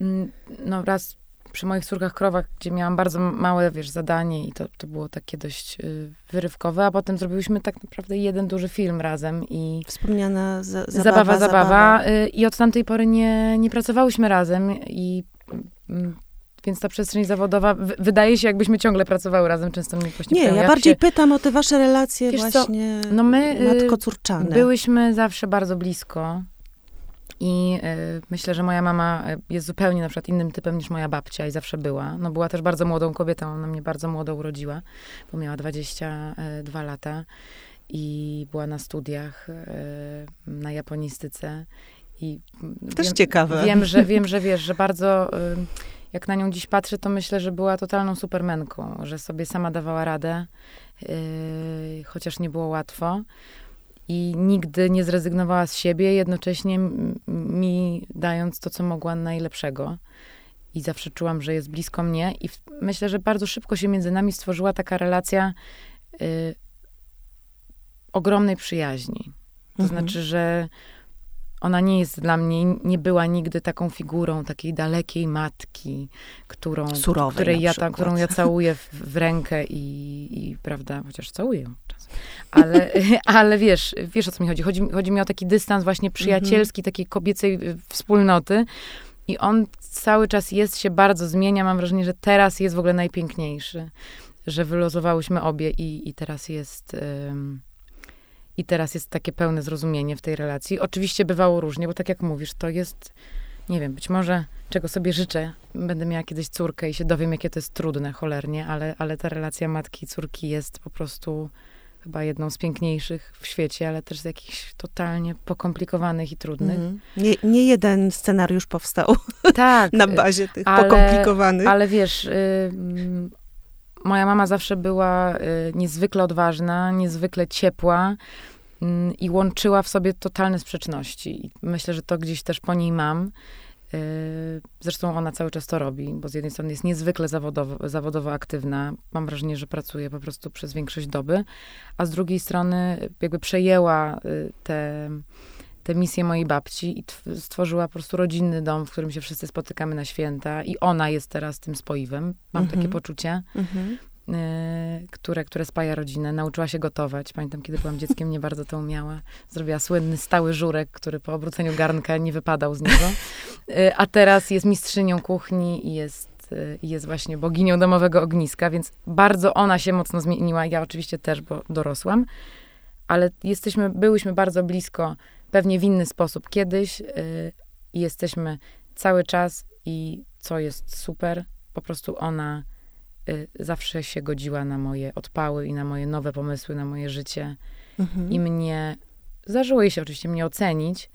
mm, no raz przy moich córkach krowach, gdzie miałam bardzo małe, wiesz, zadanie i to, to było takie dość y, wyrywkowe, a potem zrobiłyśmy tak naprawdę jeden duży film razem i... Wspomniana za, zabawa, zabawa, zabawa. zabawa. Y, I od tamtej pory nie, nie pracowałyśmy razem i... Y, więc ta przestrzeń zawodowa, wydaje się, jakbyśmy ciągle pracowały razem, często mnie właśnie Nie, ja bardziej się... pytam o te wasze relacje Wiesz właśnie no my, y, matko-córczane. Byłyśmy zawsze bardzo blisko. I y, myślę, że moja mama e, jest zupełnie na przykład innym typem niż moja babcia i zawsze była. No była też bardzo młodą kobietą, ona mnie bardzo młodo urodziła, bo miała 22 lata i była na studiach y, na japonistyce. I też wiem, ciekawe. Wiem, że wiem, że wiesz, że bardzo y, jak na nią dziś patrzę, to myślę, że była totalną supermenką, że sobie sama dawała radę, yy, chociaż nie było łatwo. I nigdy nie zrezygnowała z siebie, jednocześnie mi dając to, co mogła najlepszego. I zawsze czułam, że jest blisko mnie. I w, myślę, że bardzo szybko się między nami stworzyła taka relacja yy, ogromnej przyjaźni. To mhm. znaczy, że ona nie jest dla mnie, nie była nigdy taką figurą takiej dalekiej matki, którą, Surowej której ja, ta, którą ja całuję w, w rękę i, i, prawda, chociaż całuję czasem. Ale, ale wiesz, wiesz o co mi chodzi. chodzi. Chodzi mi o taki dystans właśnie przyjacielski, mhm. takiej kobiecej y, wspólnoty. I on cały czas jest, się bardzo zmienia. Mam wrażenie, że teraz jest w ogóle najpiękniejszy. Że wylozowałyśmy obie i, i teraz jest... I teraz jest takie pełne zrozumienie w tej relacji. Oczywiście bywało różnie, bo tak jak mówisz, to jest, nie wiem, być może czego sobie życzę, będę miała kiedyś córkę i się dowiem, jakie to jest trudne, cholernie, ale, ale ta relacja matki i córki jest po prostu chyba jedną z piękniejszych w świecie, ale też z jakichś totalnie pokomplikowanych i trudnych. Mm. Nie, nie jeden scenariusz powstał tak, na bazie tych ale, pokomplikowanych. Ale wiesz, y, moja mama zawsze była y, niezwykle odważna, niezwykle ciepła y, i łączyła w sobie totalne sprzeczności. Myślę, że to gdzieś też po niej mam. Y, zresztą ona cały czas to robi, bo z jednej strony jest niezwykle zawodowo, zawodowo aktywna. Mam wrażenie, że pracuje po prostu przez większość doby, a z drugiej strony jakby przejęła y, te tę misję mojej babci i stworzyła po prostu rodzinny dom, w którym się wszyscy spotykamy na święta i ona jest teraz tym spoiwem. Mam takie mhm. poczucie. Mhm. Y, które, które spaja rodzinę. Nauczyła się gotować. Pamiętam, kiedy byłam dzieckiem, nie bardzo to umiała. Zrobiła słynny stały żurek, który po obróceniu garnka nie wypadał z niego. Y, a teraz jest mistrzynią kuchni i jest, y, jest właśnie boginią domowego ogniska, więc bardzo ona się mocno zmieniła. Ja oczywiście też, bo dorosłam. Ale jesteśmy, byłyśmy bardzo blisko pewnie w inny sposób kiedyś yy, jesteśmy cały czas i co jest super, po prostu ona y, zawsze się godziła na moje odpały i na moje nowe pomysły, na moje życie. Mhm. I mnie, zdarzyło jej się oczywiście mnie ocenić,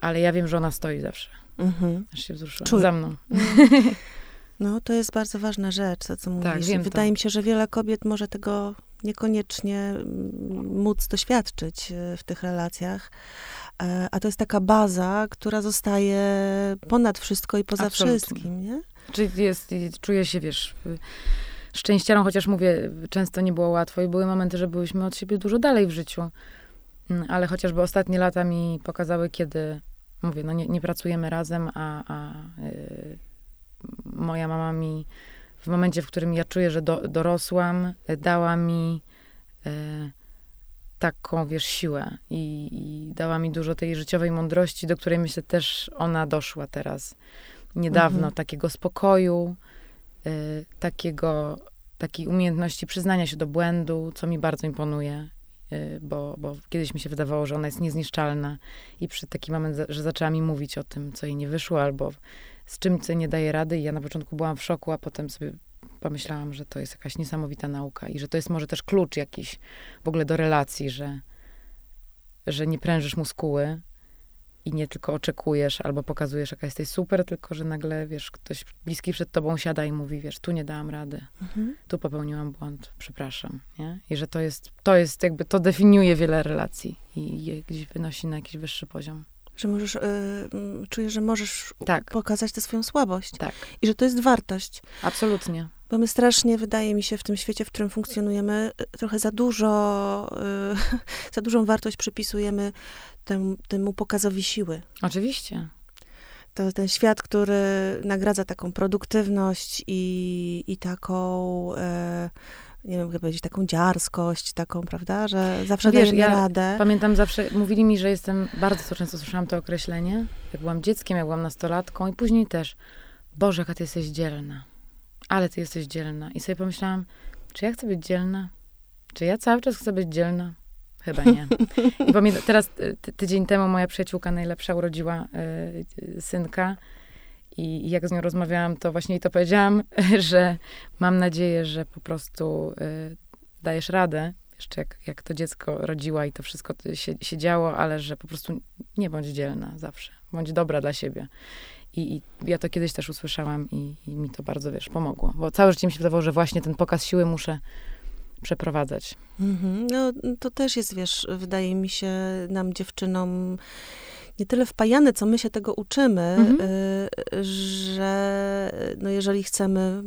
ale ja wiem, że ona stoi zawsze. Mhm. Aż się wzruszyła. Czuj. Za mną. No, to jest bardzo ważna rzecz, to co mówisz. Tak, wiem Wydaje to. mi się, że wiele kobiet może tego niekoniecznie mm, móc doświadczyć y, w tych relacjach. E, a to jest taka baza, która zostaje ponad wszystko i poza Absolutnie. wszystkim, nie? Czyli jest, czuję się, wiesz, szczęściarą, chociaż mówię, często nie było łatwo i były momenty, że byłyśmy od siebie dużo dalej w życiu. Mm, ale chociażby ostatnie lata mi pokazały, kiedy, mówię, no nie, nie pracujemy razem, a, a yy, moja mama mi w momencie, w którym ja czuję, że do, dorosłam, dała mi yy, taką, wiesz, siłę i, i, dała mi dużo tej życiowej mądrości, do której myślę też ona doszła teraz. Niedawno, mhm. takiego spokoju, y, takiego, takiej umiejętności przyznania się do błędu, co mi bardzo imponuje, y, bo, bo kiedyś mi się wydawało, że ona jest niezniszczalna i przy taki moment, że zaczęła mi mówić o tym, co jej nie wyszło, albo z czym co nie daje rady i ja na początku byłam w szoku, a potem sobie pomyślałam, że to jest jakaś niesamowita nauka i że to jest może też klucz jakiś w ogóle do relacji, że, że nie prężysz muskuły i nie tylko oczekujesz albo pokazujesz, jaka jesteś super, tylko że nagle, wiesz, ktoś bliski przed tobą siada i mówi, wiesz, tu nie dałam rady, mhm. tu popełniłam błąd, przepraszam, nie? I że to jest, to jest jakby, to definiuje wiele relacji i je gdzieś wynosi na jakiś wyższy poziom. Że możesz, y, czujesz, że możesz tak. pokazać tę swoją słabość. Tak. I że to jest wartość. Absolutnie. Bo my strasznie, wydaje mi się, w tym świecie, w którym funkcjonujemy, y, trochę za dużo, y, za dużą wartość przypisujemy temu, temu pokazowi siły. Oczywiście. To ten świat, który nagradza taką produktywność i, i taką, e, nie wiem, jak powiedzieć, taką dziarskość, taką, prawda, że zawsze Wiesz, ja radę. Pamiętam zawsze, mówili mi, że jestem, bardzo to często słyszałam to określenie, jak byłam dzieckiem, jak byłam nastolatką i później też, Boże, jaka ty jesteś dzielna ale ty jesteś dzielna. I sobie pomyślałam, czy ja chcę być dzielna? Czy ja cały czas chcę być dzielna? Chyba nie. I pamiętam, teraz ty, tydzień temu moja przyjaciółka najlepsza urodziła y, synka i jak z nią rozmawiałam, to właśnie jej to powiedziałam, że mam nadzieję, że po prostu y, dajesz radę, jeszcze jak, jak to dziecko rodziła i to wszystko się, się działo, ale że po prostu nie bądź dzielna zawsze. Bądź dobra dla siebie. I, I, ja to kiedyś też usłyszałam i, i, mi to bardzo, wiesz, pomogło. Bo całe życie mi się wydawało, że właśnie ten pokaz siły muszę przeprowadzać. Mhm. No, to też jest, wiesz, wydaje mi się, nam dziewczynom nie tyle wpajane, co my się tego uczymy, mhm. y, że no jeżeli chcemy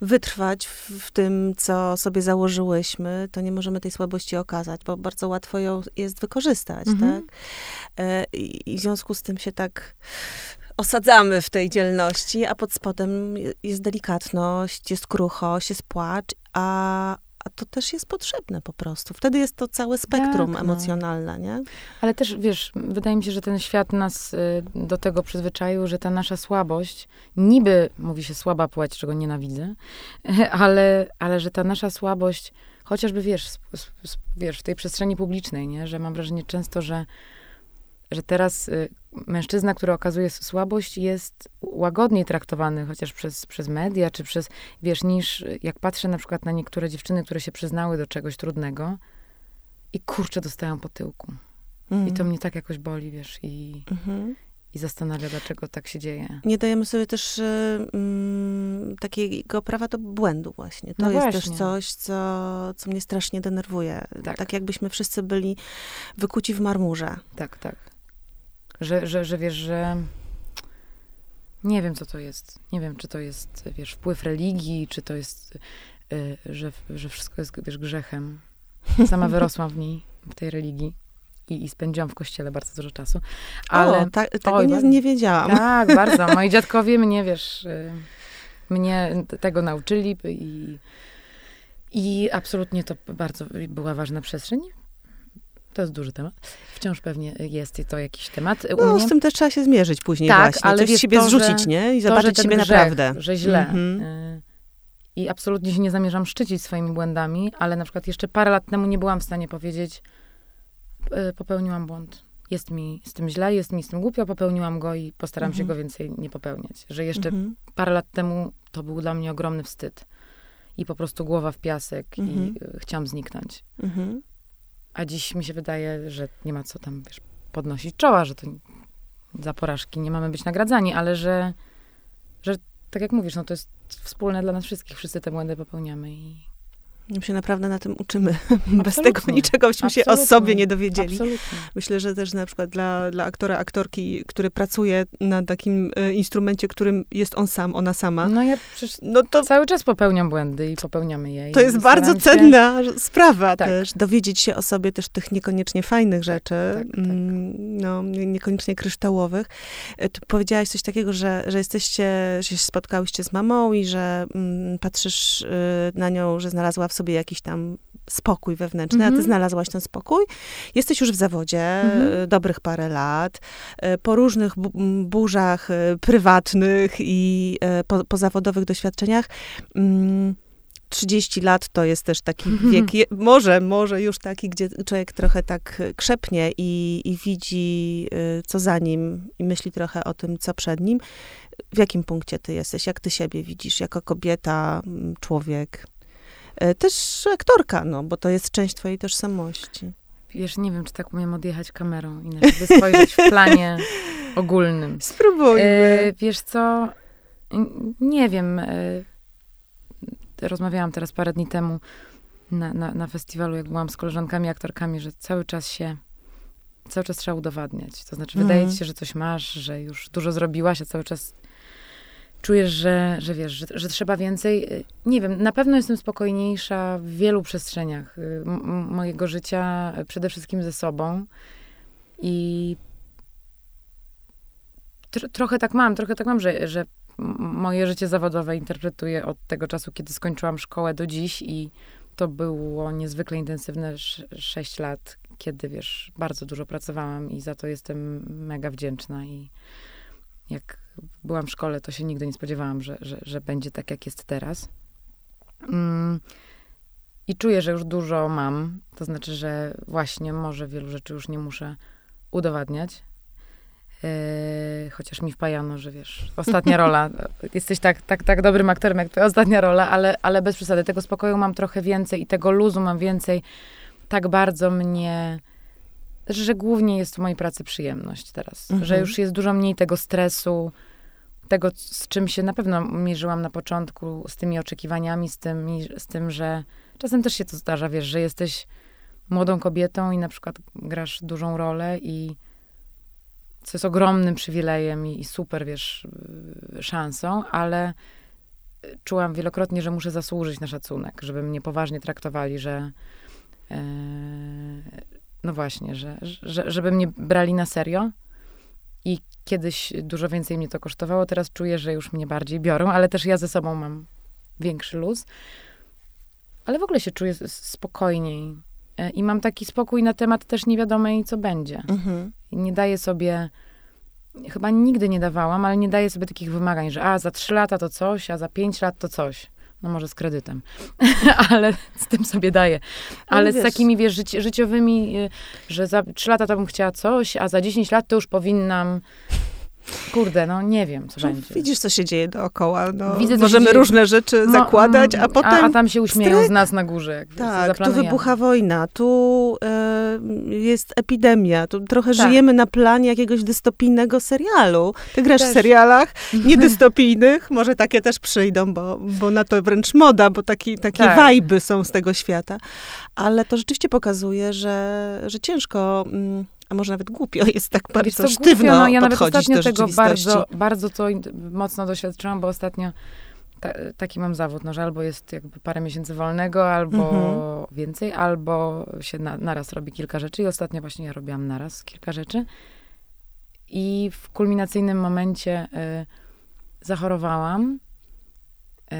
wytrwać w, w, tym, co sobie założyłyśmy, to nie możemy tej słabości okazać, bo bardzo łatwo ją jest wykorzystać, mhm. tak? Y, I w związku z tym się tak osadzamy w tej dzielności, a pod spodem jest delikatność, jest kruchość, jest płacz, a, a to też jest potrzebne po prostu. Wtedy jest to całe spektrum tak, no. emocjonalne, nie? Ale też, wiesz, wydaje mi się, że ten świat nas y, do tego przyzwyczaił, że ta nasza słabość, niby mówi się słaba płeć, czego nienawidzę, ale, ale że ta nasza słabość, chociażby, wiesz, wiesz, w tej przestrzeni publicznej, nie? Że mam wrażenie często, że że teraz y, mężczyzna, który okazuje słabość, jest łagodniej traktowany, chociaż przez, przez media, czy przez, wiesz, niż jak patrzę na przykład na niektóre dziewczyny, które się przyznały do czegoś trudnego i kurczę dostają po tyłku. Mm. I to mnie tak jakoś boli, wiesz, i, mm-hmm. i zastanawia, dlaczego tak się dzieje. Nie dajemy sobie też y, mm, takiego prawa do błędu właśnie. To no jest właśnie. też coś, co, co mnie strasznie denerwuje. Tak. tak jakbyśmy wszyscy byli wykuci w marmurze. Tak, tak. Że, że, że wiesz, że nie wiem, co to jest. Nie wiem, czy to jest, wiesz, wpływ religii, czy to jest, y, że, że wszystko jest, wiesz, grzechem. Sama wyrosłam w niej, w tej religii. I, i spędziłam w kościele bardzo dużo czasu. Ale o, ta, tego oj, nie, nie wiedziałam. Tak, bardzo. Moi dziadkowie mnie, wiesz, y, mnie tego nauczyli i, i absolutnie to bardzo była ważna przestrzeń. To jest duży temat. Wciąż pewnie jest to jakiś temat. No, z tym też trzeba się zmierzyć później tak, właśnie. Ale Coś siebie to, zrzucić, że, nie? I zobaczyć to, siebie grzech, naprawdę. że źle. Mhm. Y, I absolutnie się nie zamierzam szczycić swoimi błędami, ale na przykład jeszcze parę lat temu nie byłam w stanie powiedzieć, y, popełniłam błąd. Jest mi z tym źle, jest mi z tym głupio, popełniłam go i postaram mhm. się go więcej nie popełniać. Że jeszcze mhm. parę lat temu to był dla mnie ogromny wstyd. I po prostu głowa w piasek i mhm. y, chciałam zniknąć. Mhm. A dziś mi się wydaje, że nie ma co tam, wiesz, podnosić czoła, że to za porażki nie mamy być nagradzani, ale że, że tak jak mówisz, no to jest wspólne dla nas wszystkich. Wszyscy te błędy popełniamy i My się naprawdę na tym uczymy. Absolutnie. Bez tego niczego byśmy się o sobie nie dowiedzieli. Absolutnie. Myślę, że też na przykład dla, dla aktora, aktorki, który pracuje na takim e, instrumencie, którym jest on sam, ona sama. No ja przecież no to, cały czas popełniam błędy i popełniamy je. To jest bardzo cenna sprawa tak. też. Dowiedzieć się o sobie też tych niekoniecznie fajnych rzeczy, tak, tak. Mm, no, niekoniecznie kryształowych. E, tu powiedziałaś coś takiego, że, że jesteście, że się spotkałyście z mamą i że mm, patrzysz y, na nią, że znalazła w sobie jakiś tam spokój wewnętrzny, mm -hmm. a ty mhm. znalazłaś ten spokój. Jesteś już w zawodzie mm -hmm. dobrych parę lat, e, po różnych bu burzach e, prywatnych i po, po zawodowych doświadczeniach. 30 mm, lat to jest też taki -hmm. wiek, je, może, może już taki, gdzie człowiek trochę tak krzepnie i, i widzi, co za nim i myśli trochę o tym, co przed nim. W jakim punkcie ty jesteś? Jak ty siebie widzisz jako kobieta, człowiek? E, też aktorka, no, bo to jest część twojej tożsamości. Wiesz, nie wiem, czy tak umiem odjechać kamerą, inaczej by spojrzeć w planie ogólnym. Spróbujmy. E, wiesz co, nie wiem. E, rozmawiałam teraz parę dni temu na, na, na festiwalu, jak byłam z koleżankami aktorkami, że cały czas się cały czas trzeba udowadniać. To znaczy, mm. wydaje ci się, że coś masz, że już dużo zrobiłaś, a cały czas czujesz, że, że wiesz, że, że trzeba więcej. Y, nie wiem, na pewno jestem spokojniejsza w wielu przestrzeniach y, mojego życia, przede wszystkim ze sobą. I tr trochę tak mam, trochę tak mam, że, że moje życie zawodowe interpretuję od tego czasu, kiedy skończyłam szkołę do dziś i to było niezwykle intensywne 6 lat, kiedy wiesz, bardzo dużo pracowałam i za to jestem mega wdzięczna i jak byłam w szkole, to się nigdy nie spodziewałam, że, że, że będzie tak, jak jest teraz. Mm. I czuję, że już dużo mam. To znaczy, że właśnie może wielu rzeczy już nie muszę udowadniać. Yy, chociaż mi wpajano, że wiesz, ostatnia rola, jesteś tak, tak, tak dobrym aktorem, jak twoja ostatnia rola, ale, ale bez przesady. Tego spokoju mam trochę więcej i tego luzu mam więcej. Tak bardzo mnie że głównie jest w mojej pracy przyjemność teraz. Mhm. Że już jest dużo mniej tego stresu, tego, z czym się na pewno mierzyłam na początku, z tymi oczekiwaniami, z tym, z tym, że czasem też się to zdarza, wiesz, że jesteś młodą kobietą i na przykład grasz dużą rolę i co jest ogromnym przywilejem i, i super, wiesz, y, szansą, ale czułam wielokrotnie, że muszę zasłużyć na szacunek, żeby mnie poważnie traktowali, że e, no właśnie, że, że, żeby mnie brali na serio. I kiedyś dużo więcej mnie to kosztowało, teraz czuję, że już mnie bardziej biorą, ale też ja ze sobą mam większy luz. Ale w ogóle się czuję spokojniej. E, I mam taki spokój na temat też niewiadomej, co będzie. Mhm. Nie daję sobie chyba nigdy nie dawałam, ale nie daję sobie takich wymagań, że a za trzy lata to coś, a za pięć lat to coś. No może z kredytem, ale z tym sobie daję. Ale z takimi, wiesz, życi życiowymi, y, że za trzy lata to bym chciała coś, a za dziesięć lat to już powinnam Kurde, no nie wiem, co no, będzie. Widzisz, co się dzieje dookoła. No, Widzę, możemy różne rzeczy no, zakładać, a potem... A, a tam się uśmieją z nas na górze. Tak, tu wybucha wojna, tu y, jest epidemia, tu trochę tak. żyjemy na planie jakiegoś dystopijnego serialu. Ty grasz też. w serialach niedystopijnych, może takie też przyjdą, bo, bo na to wręcz moda, bo taki, takie tak. wajby są z tego świata. Ale to rzeczywiście pokazuje, że, że ciężko... Mm, a może nawet głupio jest tak bardzo co, sztywno głupio, no, ja nawet ostatnio tego bardzo, bardzo to mocno doświadczyłam, bo ostatnio ta, taki mam zawód, no, że albo jest jakby parę miesięcy wolnego, albo mhm. więcej, albo się na, naraz robi kilka rzeczy i ostatnio właśnie ja robiłam naraz kilka rzeczy i w kulminacyjnym momencie y, zachorowałam y,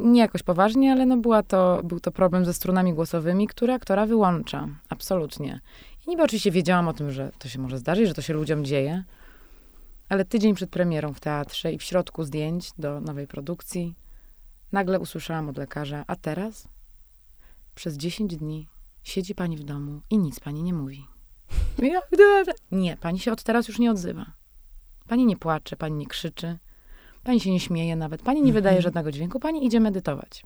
nie jakoś poważnie, ale no była to, był to problem ze strunami głosowymi, które aktora wyłącza. Absolutnie. I niby oczywiście wiedziałam o tym, że to się może zdarzyć, że to się ludziom dzieje, ale tydzień przed premierą w teatrze i w środku zdjęć do nowej produkcji nagle usłyszałam od lekarza, a teraz przez 10 dni siedzi pani w domu i nic pani nie mówi. Nie, pani się od teraz już nie odzywa. Pani nie płacze, pani nie krzyczy, pani się nie śmieje nawet, pani nie wydaje mhm. żadnego dźwięku, pani idzie medytować.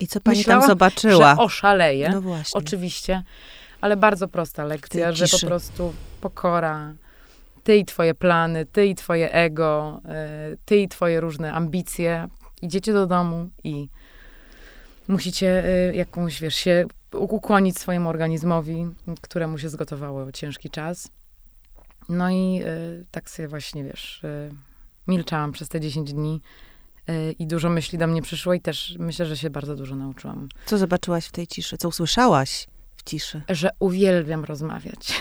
I co pani Myślała, tam zobaczyła? Że oszaleje. No właśnie. Oczywiście ale bardzo prosta lekcja, że po prostu pokora, ty i twoje plany, ty i twoje ego, y, ty i twoje różne ambicje. Idziecie do domu i musicie y, jakąś, wiesz, się ukłonić swojemu organizmowi, któremu się zgotowało ciężki czas. No i y, tak sobie właśnie, wiesz, milczałam przez te 10 dni i dużo myśli do mnie przyszło i też myślę, że się bardzo dużo nauczyłam. Co zobaczyłaś w tej ciszy? Co usłyszałaś? W ciszy. Że uwielbiam rozmawiać.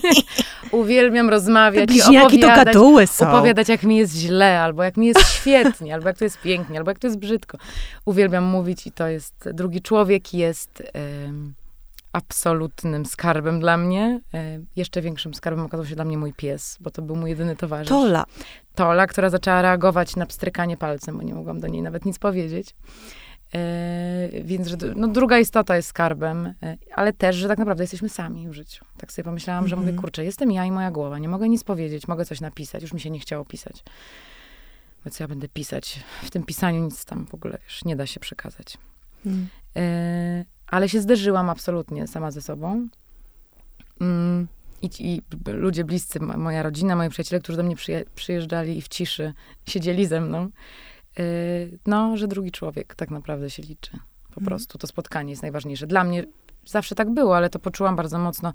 uwielbiam rozmawiać i opowiadać, to są. opowiadać, jak mi jest źle, albo jak mi jest świetnie, albo jak to jest pięknie, albo jak to jest brzydko. Uwielbiam mówić i to jest, drugi człowiek jest um, absolutnym skarbem dla mnie. Um, jeszcze większym skarbem okazał się dla mnie mój pies, bo to był mój jedyny towarzysz. Tola. Tola, która zaczęła reagować na pstrykanie palcem, bo nie mogłam do niej nawet nic powiedzieć. E, więc, że no, druga istota jest skarbem, e, ale też, że tak naprawdę jesteśmy sami w życiu. Tak sobie pomyślałam, mm -hmm. że mówię, mhm. kurczę, jestem ja i moja głowa, nie mogę nic powiedzieć, mogę coś napisać, już mi się nie chciało pisać. Bo co ja będę pisać? W tym pisaniu nic tam w ogóle, wiesz, nie da się przekazać. Mm. E, ale się zderzyłam absolutnie sama ze sobą. Mm, i, I, ludzie bliscy, moja rodzina, moi przyjaciele, którzy do mnie przyjeżdżali i w ciszy siedzieli ze mną, Y, no, że drugi człowiek tak naprawdę się liczy. Po mhm. prostu to spotkanie jest najważniejsze. Dla mnie zawsze tak było, ale to poczułam bardzo mocno.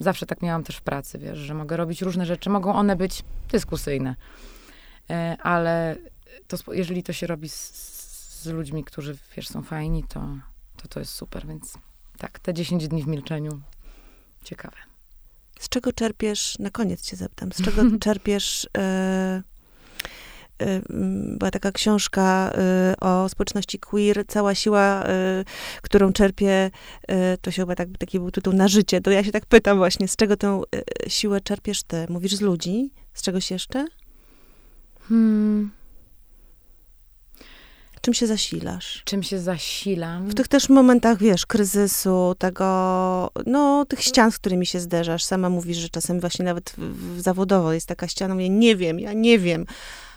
Zawsze tak miałam też w pracy, wiesz, że mogę robić różne rzeczy. Mogą one być dyskusyjne, y, ale to, jeżeli to się robi z, z, ludźmi, którzy, wiesz, są fajni, to, to to jest super. Więc tak, te 10 dni w milczeniu, ciekawe. Z czego czerpiesz, na koniec cię zapytam, z czego czerpiesz... Y, była taka książka y, o społeczności queer, cała siła, y, którą czerpie, to się chyba tak, taki był tytuł na życie. To ja się tak pytam właśnie, z czego tę siłę czerpiesz ty? Mówisz z ludzi? Z czegoś jeszcze? Hmm. Czym się zasilasz? Czym się zasilam? W tych też momentach, wiesz, kryzysu, tego, no, tych ścian, z którymi się zderzasz. Sama mówisz, że czasem właśnie nawet w, w zawodowo jest taka ściana, ja nie wiem, ja nie wiem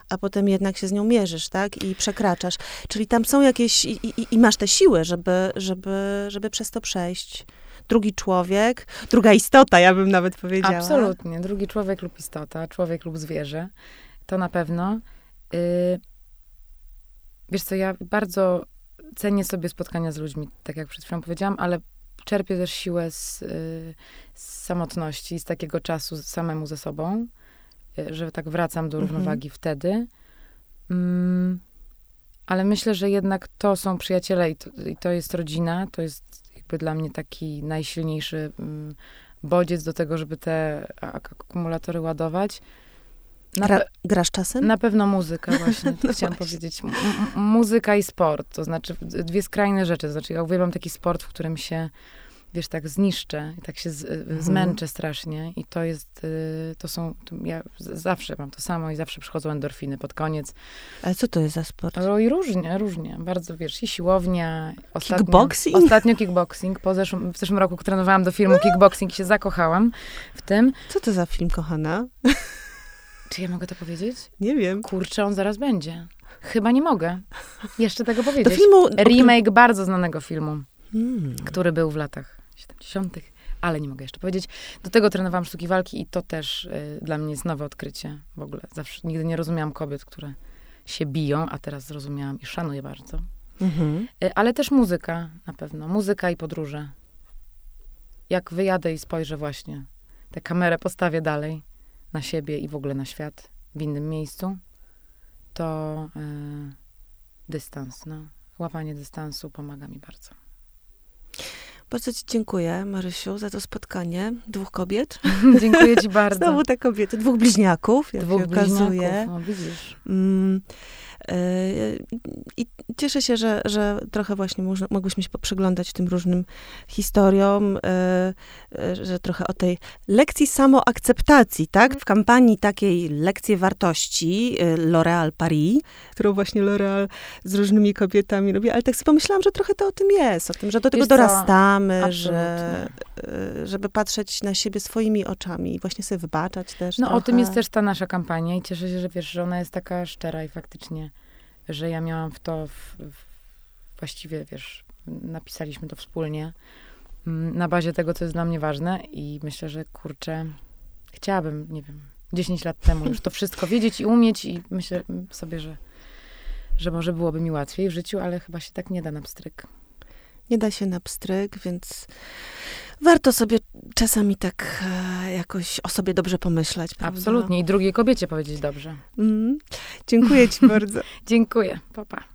a potem jednak się z nią mierzysz, tak? I przekraczasz. Czyli tam są jakieś, i, i, i masz tę siłę, żeby, żeby, żeby przez to przejść. drugi człowiek, druga istota, ja bym nawet powiedziała. Absolutnie. Drugi człowiek lub istota, człowiek lub zwierzę. To na pewno. Y, wiesz co, ja bardzo cenię sobie spotkania z ludźmi, tak jak przed chwilą powiedziałam, ale czerpię też siłę z, y, z samotności, z takiego czasu samemu ze sobą, że tak wracam do Mhm. równowagi wtedy. Mm, ale myślę, że jednak to są przyjaciele i to, i to jest rodzina. To jest jakby dla mnie taki najsilniejszy mm, bodziec do tego, żeby te akumulatory ładować. Na, Gra, grasz czasem? na pewno muzyka właśnie, to No chciałam właśnie. powiedzieć. M- muzyka i sport, to znaczy dwie skrajne rzeczy. To znaczy ja uwielbiam taki sport, w którym się, wiesz, tak zniszczę i tak się z, Mhm. zmęczę strasznie i to jest, y, to są, to ja zawsze mam to samo i zawsze przychodzą endorfiny pod koniec. Ale co to jest za sport? No i różnie, różnie. Bardzo, wiesz, i siłownia. Ostatnio, Kickboxing? Ostatnio kickboxing. Po zeszłym, w zeszłym roku trenowałam do filmu Kickboxing i się zakochałam w tym. Co to za film, kochana? Czy ja mogę to powiedzieć? Nie wiem. Kurczę, on zaraz będzie. Chyba nie mogę jeszcze tego Do powiedzieć. filmu... o którym- Remake bardzo znanego filmu, Hmm. który był w latach 70., ale nie mogę jeszcze powiedzieć. Do tego trenowałam sztuki walki i to też y, dla mnie jest nowe odkrycie w ogóle. Zawsze nigdy nie rozumiałam kobiet, które się biją, a teraz zrozumiałam i szanuję bardzo. Mhm. Y, Ale też muzyka na pewno. Muzyka i podróże. Jak wyjadę i spojrzę właśnie, tę kamerę postawię dalej na siebie i w ogóle na świat w innym miejscu, to y, dystans, no. Łapanie dystansu pomaga mi bardzo. Bardzo ci dziękuję, Marysiu, za to spotkanie dwóch kobiet. Dziękuję ci bardzo. Znowu te kobiety, dwóch bliźniaków, jak Dwóch się okazuje. bliźniaków, no widzisz. Mm, I cieszę się, że, że trochę właśnie można, mogłyśmy się poprzyglądać tym różnym historiom, e, e, że trochę o tej lekcji samoakceptacji, tak? W kampanii takiej lekcje wartości L'Oréal Paris, którą właśnie L'Oréal z różnymi kobietami robi, ale tak sobie pomyślałam, że trochę to o tym jest, o tym, że do tego Wiesz co? dorastamy, że, żeby patrzeć na siebie swoimi oczami i właśnie sobie wybaczać też No trochę. o tym jest też ta nasza kampania i cieszę się, że wiesz, że ona jest taka szczera i faktycznie, że ja miałam w to, w, w, właściwie wiesz, napisaliśmy to wspólnie mm, na bazie tego, co jest dla mnie ważne i myślę, że kurczę, chciałabym, nie wiem, 10 lat temu już to wszystko wiedzieć i umieć i myślę sobie, że, że może byłoby mi łatwiej w życiu, ale chyba się tak nie da na pstryk. Nie da się na pstryk, więc warto sobie czasami tak e, jakoś o sobie dobrze pomyśleć. Prawda? Absolutnie. I drugiej kobiecie powiedzieć dobrze. Mm. Dziękuję ci bardzo. Dziękuję. Papa. Pa.